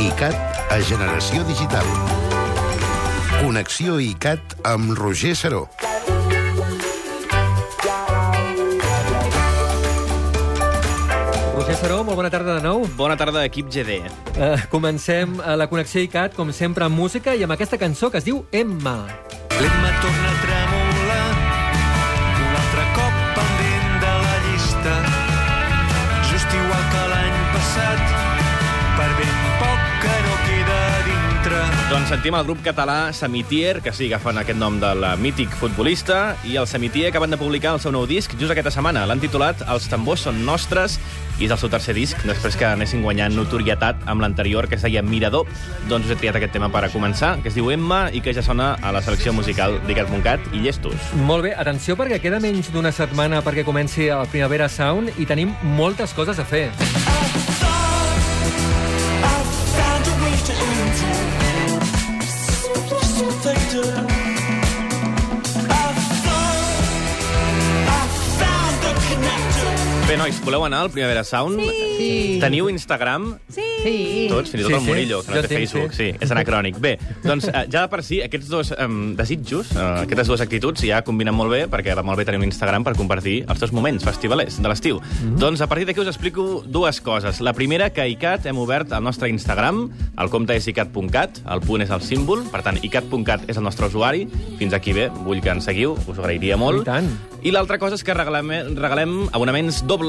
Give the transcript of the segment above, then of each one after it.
ICAT a Generació Digital. Connexió ICAT amb Roger Saró. Roger Saró, molt bona tarda de nou. Bona tarda, equip GD. Uh, comencem uh, la connexió ICAT, com sempre, amb música i amb aquesta cançó que es diu Emma. L'Emma torna a sentim el grup català Samitier, que sí, agafen aquest nom del mític futbolista, i el Samitier acaben de publicar el seu nou disc just aquesta setmana. L'han titulat Els tambors són nostres, i és el seu tercer disc, després que anessin guanyant notorietat amb l'anterior, que es deia Mirador. Doncs us he triat aquest tema per a començar, que es diu Emma, i que ja sona a la selecció musical d'Icat.cat i Llestos. Molt bé, atenció, perquè queda menys d'una setmana perquè comenci el Primavera Sound i tenim moltes coses a fer. Bé, nois, voleu anar al Primavera Sound? Sí. Teniu Instagram? Sí. Tots, fins i tot Sí, el sí. Murillo, que no Jo té tinc, Facebook. sí. Sí, és anacrònic. Bé, doncs eh, ja de per si aquests dos um, desitjos, uh, aquestes dues actituds ja combinen molt bé, perquè va molt bé tenir un Instagram per compartir els teus moments festivalers de l'estiu. Mhm. Doncs a partir d'aquí us explico dues coses. La primera, que a ICAT hem obert el nostre Instagram, el compte és icat.cat, el punt és el símbol, per tant, icat.cat és el nostre usuari. Fins aquí bé, vull que ens seguiu, us agrairia molt. I tant. I l'altra cosa és que regalem, regalem abonaments dobles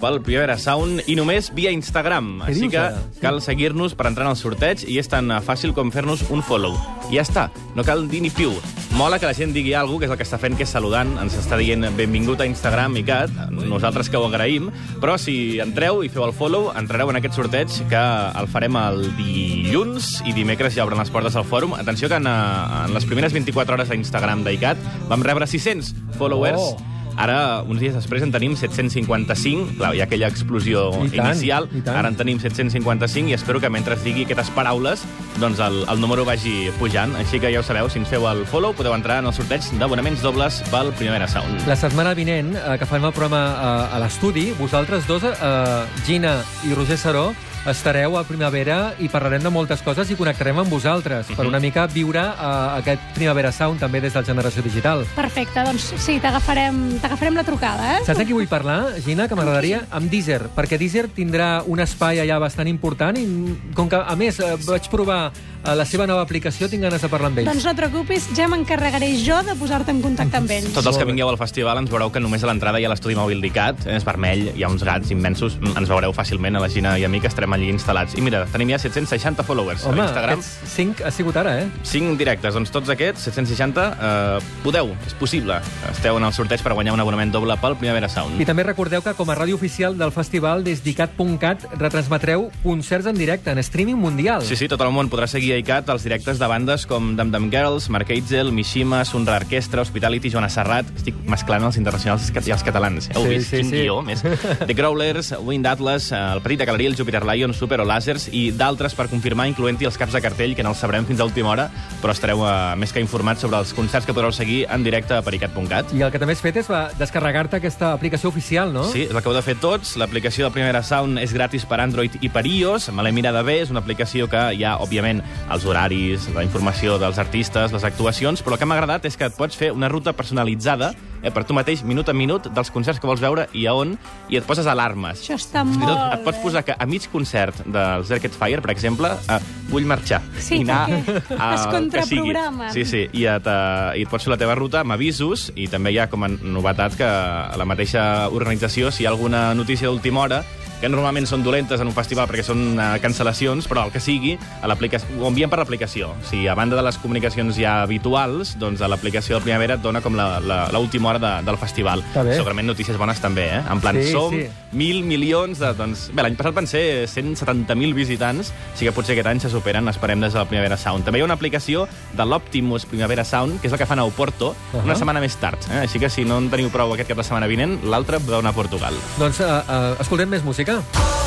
pel Primavera Sound i només via Instagram. Què Així dius, que ara? cal seguir-nos per entrar en el sorteig i és tan fàcil com fer-nos un follow. I ja està, no cal dir ni piu. Mola que la gent digui alguna que és el que està fent, que és saludant. Ens està dient benvingut a Instagram i Cat, nosaltres que ho agraïm, però si entreu i feu el follow, entrareu en aquest sorteig que el farem el dilluns i dimecres ja obren les portes al fòrum. Atenció que en, eh, en les primeres 24 hores d'Instagram d'ICAT vam rebre 600 followers Oh. Ara, uns dies després, en tenim 755. Clar, hi ha aquella explosió I tant, inicial. i tant. Ara en tenim 755 i espero que mentre digui aquestes paraules doncs el, el número vagi pujant. Així que ja ho sabeu, si ens feu el follow, podeu entrar en el sorteig d'abonaments dobles pel Primavera Sound. La setmana vinent, eh, que farem el programa eh, a l'estudi, vosaltres dos, eh, Gina i Roger Saró, estareu a Primavera i parlarem de moltes coses i connectarem amb vosaltres per una mica viure eh, aquest Primavera Sound també des del Generació Digital. Perfecte, doncs sí, t'agafarem t'agafarem la trucada, eh? Saps de qui vull parlar, Gina, que m'agradaria? Amb Deezer, perquè Deezer tindrà un espai allà bastant important i com que, a més, eh, vaig provar eh, la seva nova aplicació, tinc ganes de parlar amb ells. Doncs no et preocupis, ja m'encarregaré jo de posar-te en contacte amb ells. Tots els que vingueu al festival ens veureu que només a l'entrada hi ha l'estudi mòbil d'ICAT, és vermell, hi ha uns gats immensos, mm, ens veureu fàcilment a la Gina i a mi, que estarem allí instal·lats. I mira, tenim ja 760 followers Home, a Instagram. aquests cinc ha sigut ara, eh? 5 directes, doncs tots aquests, 760, eh, podeu, és possible. Esteu en el sorteig per guanyar un abonament doble pel Primavera Sound. I també recordeu que com a ràdio oficial del festival des d'icat.cat retransmetreu concerts en directe, en streaming mundial. Sí, sí, tot el món podrà seguir a ICAT els directes de bandes com Dam Dam Girls, Mark Eitzel, Mishima, Sunra Orquestra, Hospitality, Joana Serrat... Estic mesclant els internacionals i els catalans. Heu Sí, vist? sí, Quin sí. guió, més. The Growlers, Wind Atlas, eh, el Petita Galeria, el Jupiter Lion, Super o Lasers i d'altres per confirmar, incloent-hi els caps de cartell, que no els sabrem fins a última hora, però estareu eh, més que informats sobre els concerts que podreu seguir en directe a pericat.cat. I el que també has fet és descarregar-te aquesta aplicació oficial, no? Sí, és el que heu de fer tots. L'aplicació de Primera Sound és gratis per Android i per iOS. Me l'he mirada bé, és una aplicació que hi ha, òbviament, els horaris, la informació dels artistes, les actuacions, però el que m'ha agradat és que et pots fer una ruta personalitzada eh, per tu mateix, minut a minut, dels concerts que vols veure i a on, i et poses alarmes. Això està Fins molt tot et pots posar que a mig concert dels Arcade Fire, per exemple, eh, vull marxar. Sí, i anar perquè a- es contraprogramen. Sí, sí, i et, eh, i et pots fer la teva ruta amb avisos i també hi ha com a novetat que a la mateixa organització, si hi ha alguna notícia d'última hora, que normalment són dolentes en un festival perquè són uh, cancel·lacions, però el que sigui, a ho envien per l'aplicació. Si a banda de les comunicacions ja habituals, doncs a l'aplicació de Primavera et dona com la- la- l'última hora de, del festival. Segurament notícies bones també, eh? En plan, Sí, som sí. mil milions de... Doncs, bé, l'any passat van ser 170.000 visitants, així que potser aquest any se superen, esperem, des de la Primavera Sound. També hi ha una aplicació de l'Optimus Primavera Sound, que és el que fan a Oporto, uh -huh. una setmana més tard. Eh? Així que si no en teniu prou aquest cap de setmana vinent, l'altre podeu anar a Portugal. Doncs uh, uh, escoltem més música. go.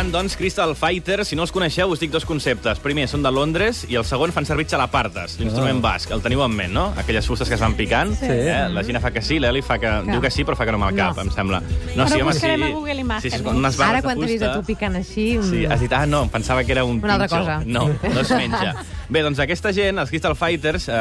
Endavant, doncs, Crystal Fighter. Si no els coneixeu, us dic dos conceptes. Primer, són de Londres i el segon fan servir xalapartes, l'instrument Ah. basc. El teniu en ment, no? Aquelles fustes que es van picant. Sí. Eh? La Gina fa que sí, l'Eli fa que... Diu que sí, però fa que no amb el cap, No. em sembla. Però ho buscarem a Google Images. Sí, sí, unes Ara, quan t'he vist a tu picant així... mm, Sí, has dit, ah, no, em pensava que era un Una altra pinxo. cosa. No, no es menja. Bé, doncs aquesta gent, els Crystal Fighters, eh,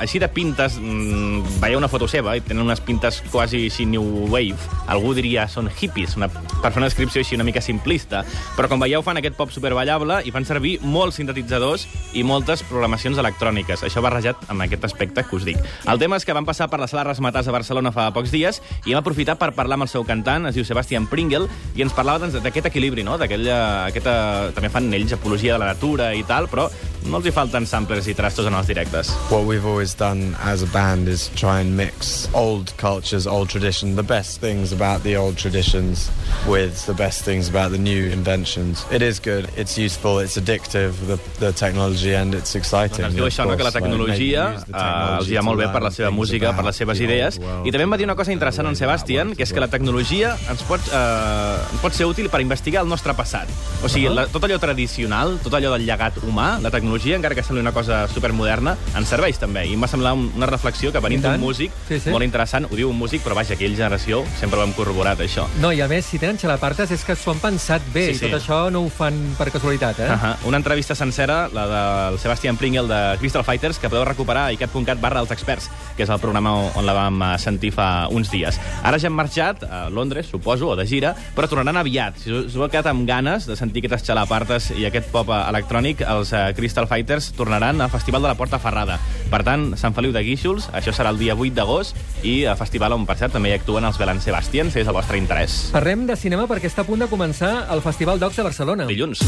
així de pintes, mm, veieu una foto seva i tenen unes pintes quasi així new wave. Algú diria són hippies, una, per fer una descripció així una mica simplista. Però com veieu fan aquest pop superballable i fan servir molts sintetitzadors i moltes programacions electròniques. Això barrejat amb aquest aspecte que us dic. El tema és que van passar per la sala Rasmatàs a Barcelona fa pocs dies i hem aprofitat per parlar amb el seu cantant, es diu Sebastian Pringle, i ens parlava doncs, d'aquest equilibri, no? Aquesta... També fan ells apologia de la natura i tal, però no els hi falten samplers i trastos en els directes. What we've always done as a band is try and mix old cultures, old tradition, the best things about the old traditions with the best things about the new inventions. It is good, it's useful, it's addictive, the, the technology, and it's exciting. Ens diu això, no? que la like, tecnologia eh, technology els hi va to molt bé per la seva música, per les seves idees. I també em va dir una cosa interessant en Sebastian, que és que la tecnologia ens pot, eh, ens pot ser útil per investigar el nostre passat. O sigui, la, tot allò tradicional, tot allò del llegat humà, la tecnologia, encara que sembli una cosa supermoderna, ens serveix també. I em va semblar un, una reflexió que venint I d'un músic, Sí, sí. molt interessant, ho diu un músic, però vaja, aquella generació sempre ho hem corroborat, això. No, i a més, si tenen xalapartes és que s'ho han pensat bé, Sí, i sí. tot això no ho fan per casualitat, eh? Uh -huh. Una entrevista sencera, la del Sebastian Pringle de Crystal Fighters, que podeu recuperar a icat.cat barra els experts, que és el programa on la vam eh, sentir fa uns dies. Ara ja han marxat a Londres, suposo, o de gira, però tornaran aviat. Si us heu quedat amb ganes de sentir aquestes xalapartes i aquest pop eh, electrònic, els eh, Crystal Fighters tornaran al Festival de la Porta Ferrada. Per tant, Sant Feliu de Guíxols, això serà el dia 8 d'agost, i a festival on, per cert, també hi actuen els Belan Sebastian, si és el vostre interès. Parlem de cinema perquè està a punt de començar el Festival Docs de Barcelona. Dilluns.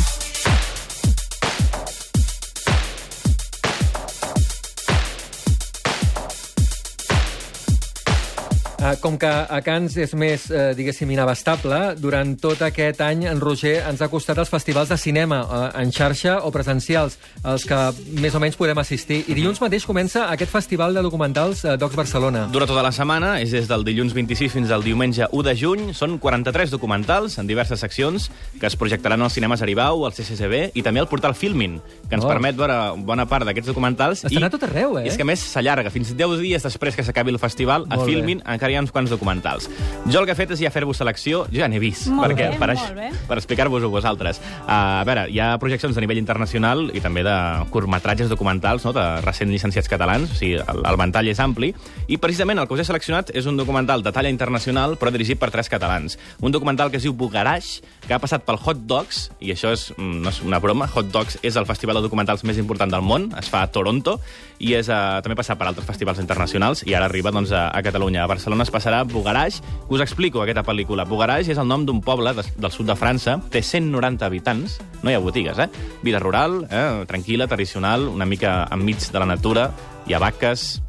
Uh, com que a Cans és més, uh, diguéssim, inabastable, durant tot aquest any en Roger ens ha costat els festivals de cinema, uh, en xarxa o presencials, els que més o menys podem assistir. I dilluns mateix comença aquest festival de documentals uh, Docs Barcelona. Dura tota la setmana, és des del dilluns 26 fins al diumenge 1 de juny. Són 43 documentals en diverses seccions que es projectaran als cinemes Aribau, al CCCB i també al portal Filmin, que ens Oh. permet veure bona part d'aquests documentals. Estan I- a tot arreu, eh? I és que a més s'allarga. Fins 10 dies després que s'acabi el festival, a Molt bé. Filmin encara ha uns quants documentals. Jo el que he fet és ja fer-vos selecció, jo ja n'he vist, Molt perquè, bé, per, molt bé. per explicar-vos-ho vosaltres. Uh, a veure, hi ha projeccions a nivell internacional i també de curtmetratges documentals no? de recent llicenciats catalans, o sigui, el, el ventall és ampli, i precisament el que us he seleccionat és un documental de talla internacional, però dirigit per tres catalans. Un documental que es diu Bugaraix, que ha passat pel Hot Dogs, i això és, mm, no és una broma, Hot Dogs és el festival de documentals més important del món, es fa a Toronto, i és, uh, també ha passat per altres festivals internacionals, i ara arriba doncs, a, a Catalunya. A Barcelona es passarà Bugaraix, que us explico aquesta pel·lícula. Bugaraix és el nom d'un poble de, del sud de França, té 190 habitants, no hi ha botigues, eh? Vida rural, eh? tranquil·la, tradicional, una mica enmig de la natura, hi ha vaques,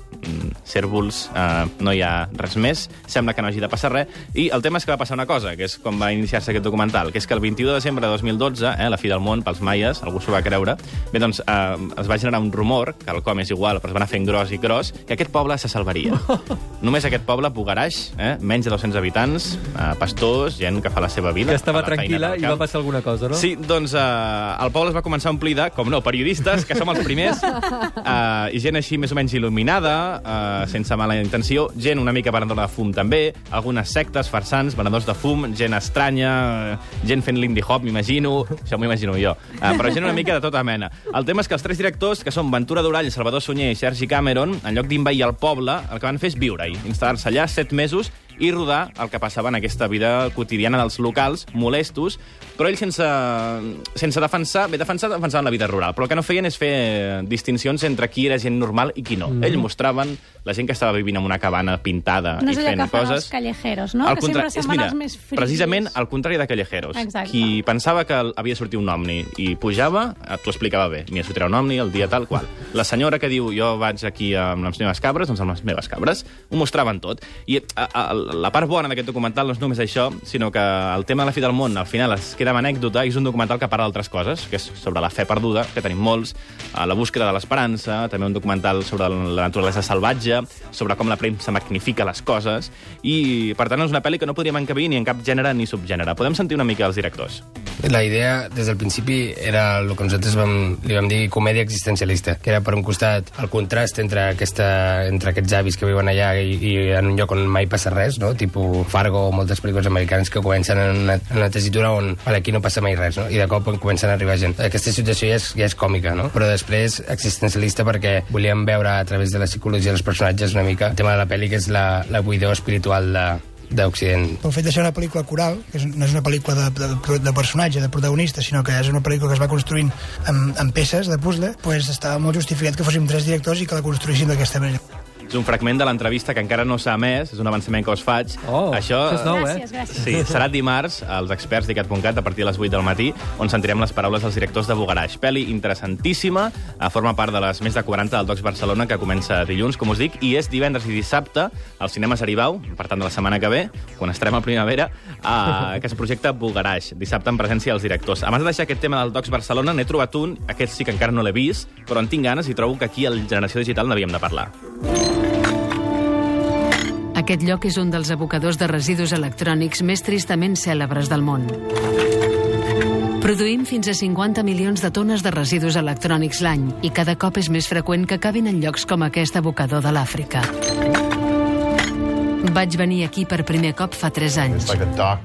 cèrvols, eh, no hi ha res més, sembla que no hagi de passar res, i el tema és que va passar una cosa, que és com va iniciar-se aquest documental, que és que el 21 de desembre de 2012, eh, la fi del món pels maies, algú s'ho va creure, bé, doncs eh, es va generar un rumor, que el com és igual, però es va anar fent gros i gros, que aquest poble se salvaria. Només aquest poble, Bugaraix, eh, menys de 200 habitants, eh, pastors, gent que fa la seva vida. Que estava tranquil·la i va passar alguna cosa, no? Sí, doncs eh, el poble es va començar a omplir de, com no, periodistes, que som els primers, eh, i gent així més o menys il·luminada, eh, sense mala intenció, gent una mica venedora de fum també, algunes sectes, farsants, venedors de fum, gent estranya, eh, gent fent l'indie hop, m'imagino, això m'ho imagino jo, eh, però gent una mica de tota mena. El tema és que els tres directors, que són Ventura Durall, Salvador Sunyer i Sergi Cameron, en lloc d'invair el poble, el que van fer és viure-hi, instal·lar-se allà set mesos i rodar el que passava en aquesta vida quotidiana dels locals, molestos, però ells sense, sense defensar... Bé, defensar, defensaven la vida rural, però el que no feien és fer distincions entre qui era gent normal i qui no. Mm. Ells mostraven la gent que estava vivint en una cabana pintada No i és allò fent que fan coses... els callejeros, no? Al que contra- sempre és, semblen mira, els més frigis. Precisament al contrari de Callejeros. Exacte. Qui pensava que havia de sortir un omni i pujava, eh, t'ho explicava bé. Mira, sortirà un omni el dia tal qual. La senyora que diu jo vaig aquí amb les meves cabres, doncs amb les meves cabres, ho mostraven tot. I a, a, la part bona d'aquest documental no és només això, sinó que el tema de la fi del món al final es queda amb anècdota i és un documental que parla d'altres coses, que és sobre la fe perduda, que tenim molts, eh, la búsqueda de l'esperança, també un documental sobre la naturalesa salvatge, sobre com la premsa magnifica les coses, i per tant és una pel·li que no podríem encabir ni en cap gènere ni subgènere. Podem sentir una mica els directors. La idea, des del principi, era el que nosaltres vam, li vam dir comèdia existencialista, que era, per un costat, el contrast entre, aquesta, entre aquests avis que viuen allà i, i en un lloc on mai passa res, no? tipus Fargo o moltes pel·lícules americanes que comencen en una, en una tessitura on vale, aquí no passa mai res, no? i de cop comencen a arribar gent. Aquesta situació ja és, ja és còmica, no? però després existencialista perquè volíem veure a través de la psicologia dels personatges una mica el tema de la pel·li, que és la, la buidor espiritual de, d'Occident. El fet de ser una pel·lícula coral, que és, no és una pel·lícula de, de, de personatge, de protagonista, sinó que és una pel·lícula que es va construint amb, amb peces de puzzle, pues estava molt justificat que fóssim tres directors i que la construïssin d'aquesta manera. És un fragment de l'entrevista que encara no s'ha emès, és un avançament que us faig. Oh, Això això és nou, eh? Gràcies, gràcies. Sí, serà dimarts als experts d'ICAT.cat a partir de les 8 del matí, on sentirem les paraules dels directors de Bugaraix. Pel·li interessantíssima, eh, forma part de les més de 40 del Docs Barcelona, que comença dilluns, com us dic, i és divendres i dissabte al cinema Saribau, per tant de la setmana que ve, quan estarem a primavera, a, que es projecta Bugaraix, dissabte en presència dels directors. Abans de deixar aquest tema del Docs Barcelona, n'he trobat un, aquest sí que encara no l'he vist, però en tinc ganes i trobo que aquí al Generació Digital n'havíem de parlar. Aquest lloc és un dels abocadors de residus electrònics més tristament cèlebres del món. Produïm fins a 50 milions de tones de residus electrònics l'any i cada cop és més freqüent que acabin en llocs com aquest abocador de l'Àfrica. Vaig venir aquí per primer cop fa 3 anys.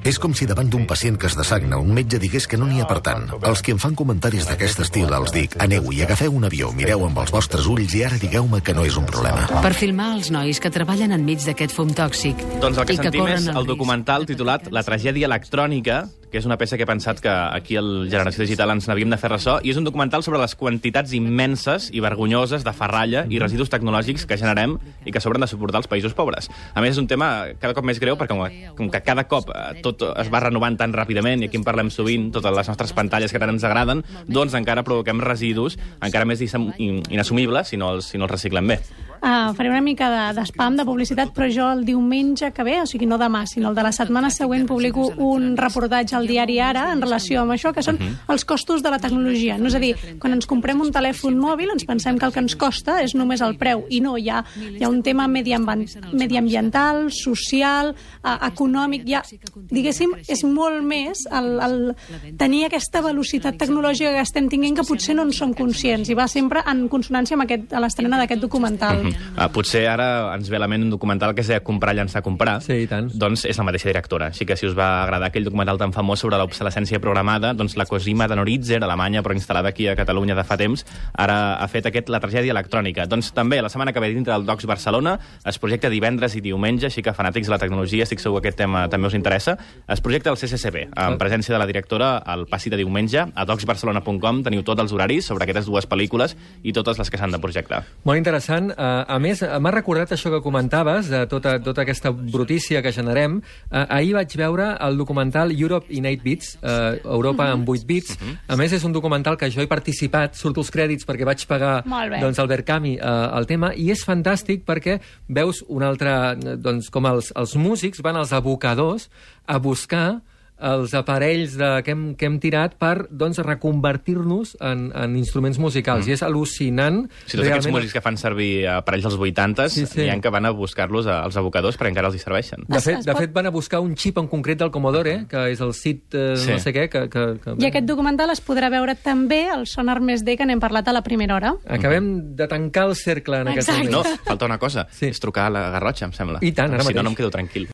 És com si davant d'un pacient que es dessagna un metge digués que no n'hi ha per tant. Els que em fan comentaris d'aquest estil els dic aneu i agafeu un avió, mireu amb els vostres ulls i ara digueu-me que no és un problema. Per filmar els nois que treballen enmig d'aquest fum tòxic Doncs el que i que sentim és el documental titulat La tragèdia electrònica, que és una peça que he pensat que aquí al Generació Digital ens n'havíem de fer ressò, i és un documental sobre les quantitats immenses i vergonyoses de ferralla i residus tecnològics que generem i que s'hauran de suportar els països pobres. A més, és un tema cada cop més greu perquè com, que cada cop eh, tot es va renovant tan ràpidament i aquí en parlem sovint, totes les nostres pantalles que tant ens agraden, doncs encara provoquem residus encara més inassumibles si no els, si no els reciclem bé. Uh, faré una mica de, de spam, de publicitat, però jo el diumenge que ve, o sigui, no demà, sinó el de la setmana següent, publico un reportatge al diari Ara en relació amb això, que són els costos de la tecnologia. No és a dir, quan ens comprem un telèfon mòbil ens pensem que el que ens costa és només el preu, i no, hi ha, hi ha un tema mediambiental, mediambiental social, uh, econòmic, ja, diguéssim, és molt més el, el tenir aquesta velocitat tecnològica que estem tinguent que potser no en som conscients, i va sempre en consonància amb aquest, a l'estrena d'aquest documental. Uh, potser ara ens ve a la ment un documental que es deia Comprar, llançar, comprar. Sí, i tant. Doncs és la mateixa directora. Així que si us va agradar aquell documental tan famós sobre l'obsolescència programada, doncs la Cosima de Noritzer, alemanya, però instal·lada aquí a Catalunya de fa temps, ara ha fet aquest La tragèdia electrònica. Doncs també la setmana que ve dintre del Docs Barcelona es projecta divendres i diumenge, així que fanàtics de la tecnologia, estic segur que aquest tema també us interessa. Es projecta al CCCB, en presència de la directora al passi de diumenge. A docsbarcelona.com teniu tots els horaris sobre aquestes dues pel·lícules i totes les que s'han de projectar. Molt interessant. Uh, a més, eh, m'ha recordat això que comentaves, de tota, tota aquesta brutícia que generem. Uh, ahir vaig veure el documental Europe in 8 bits, uh, Europa en 8 bits. A més, és un documental que jo he participat, surto els crèdits perquè vaig pagar doncs, el Berkami uh, el tema, i és fantàstic perquè veus un altre... eh, Doncs, com els, els músics van als abocadors a buscar els aparells de, que, hem, que hem tirat per doncs, reconvertir-nos en, en instruments musicals. Mm. I és al·lucinant. Si tots aquests músics que fan servir aparells dels 80 Sí, sí, sí. sí. n'hi ha que van a buscar-los a- als abocadors perquè encara els hi serveixen. De fet, de fet, van a buscar un xip en concret del Commodore, que és el SID eh, Sí. no sé què, que... que, que... I aquest documental es podrà veure també al Sonar Més D, que n'hem parlat a la primera hora. Acabem de tancar el cercle en aquest Exacte. moment. No, falta una cosa. Sí. És trucar a la Garrotxa, em sembla. I tant, ara si no, mateix. no em quedo tranquil.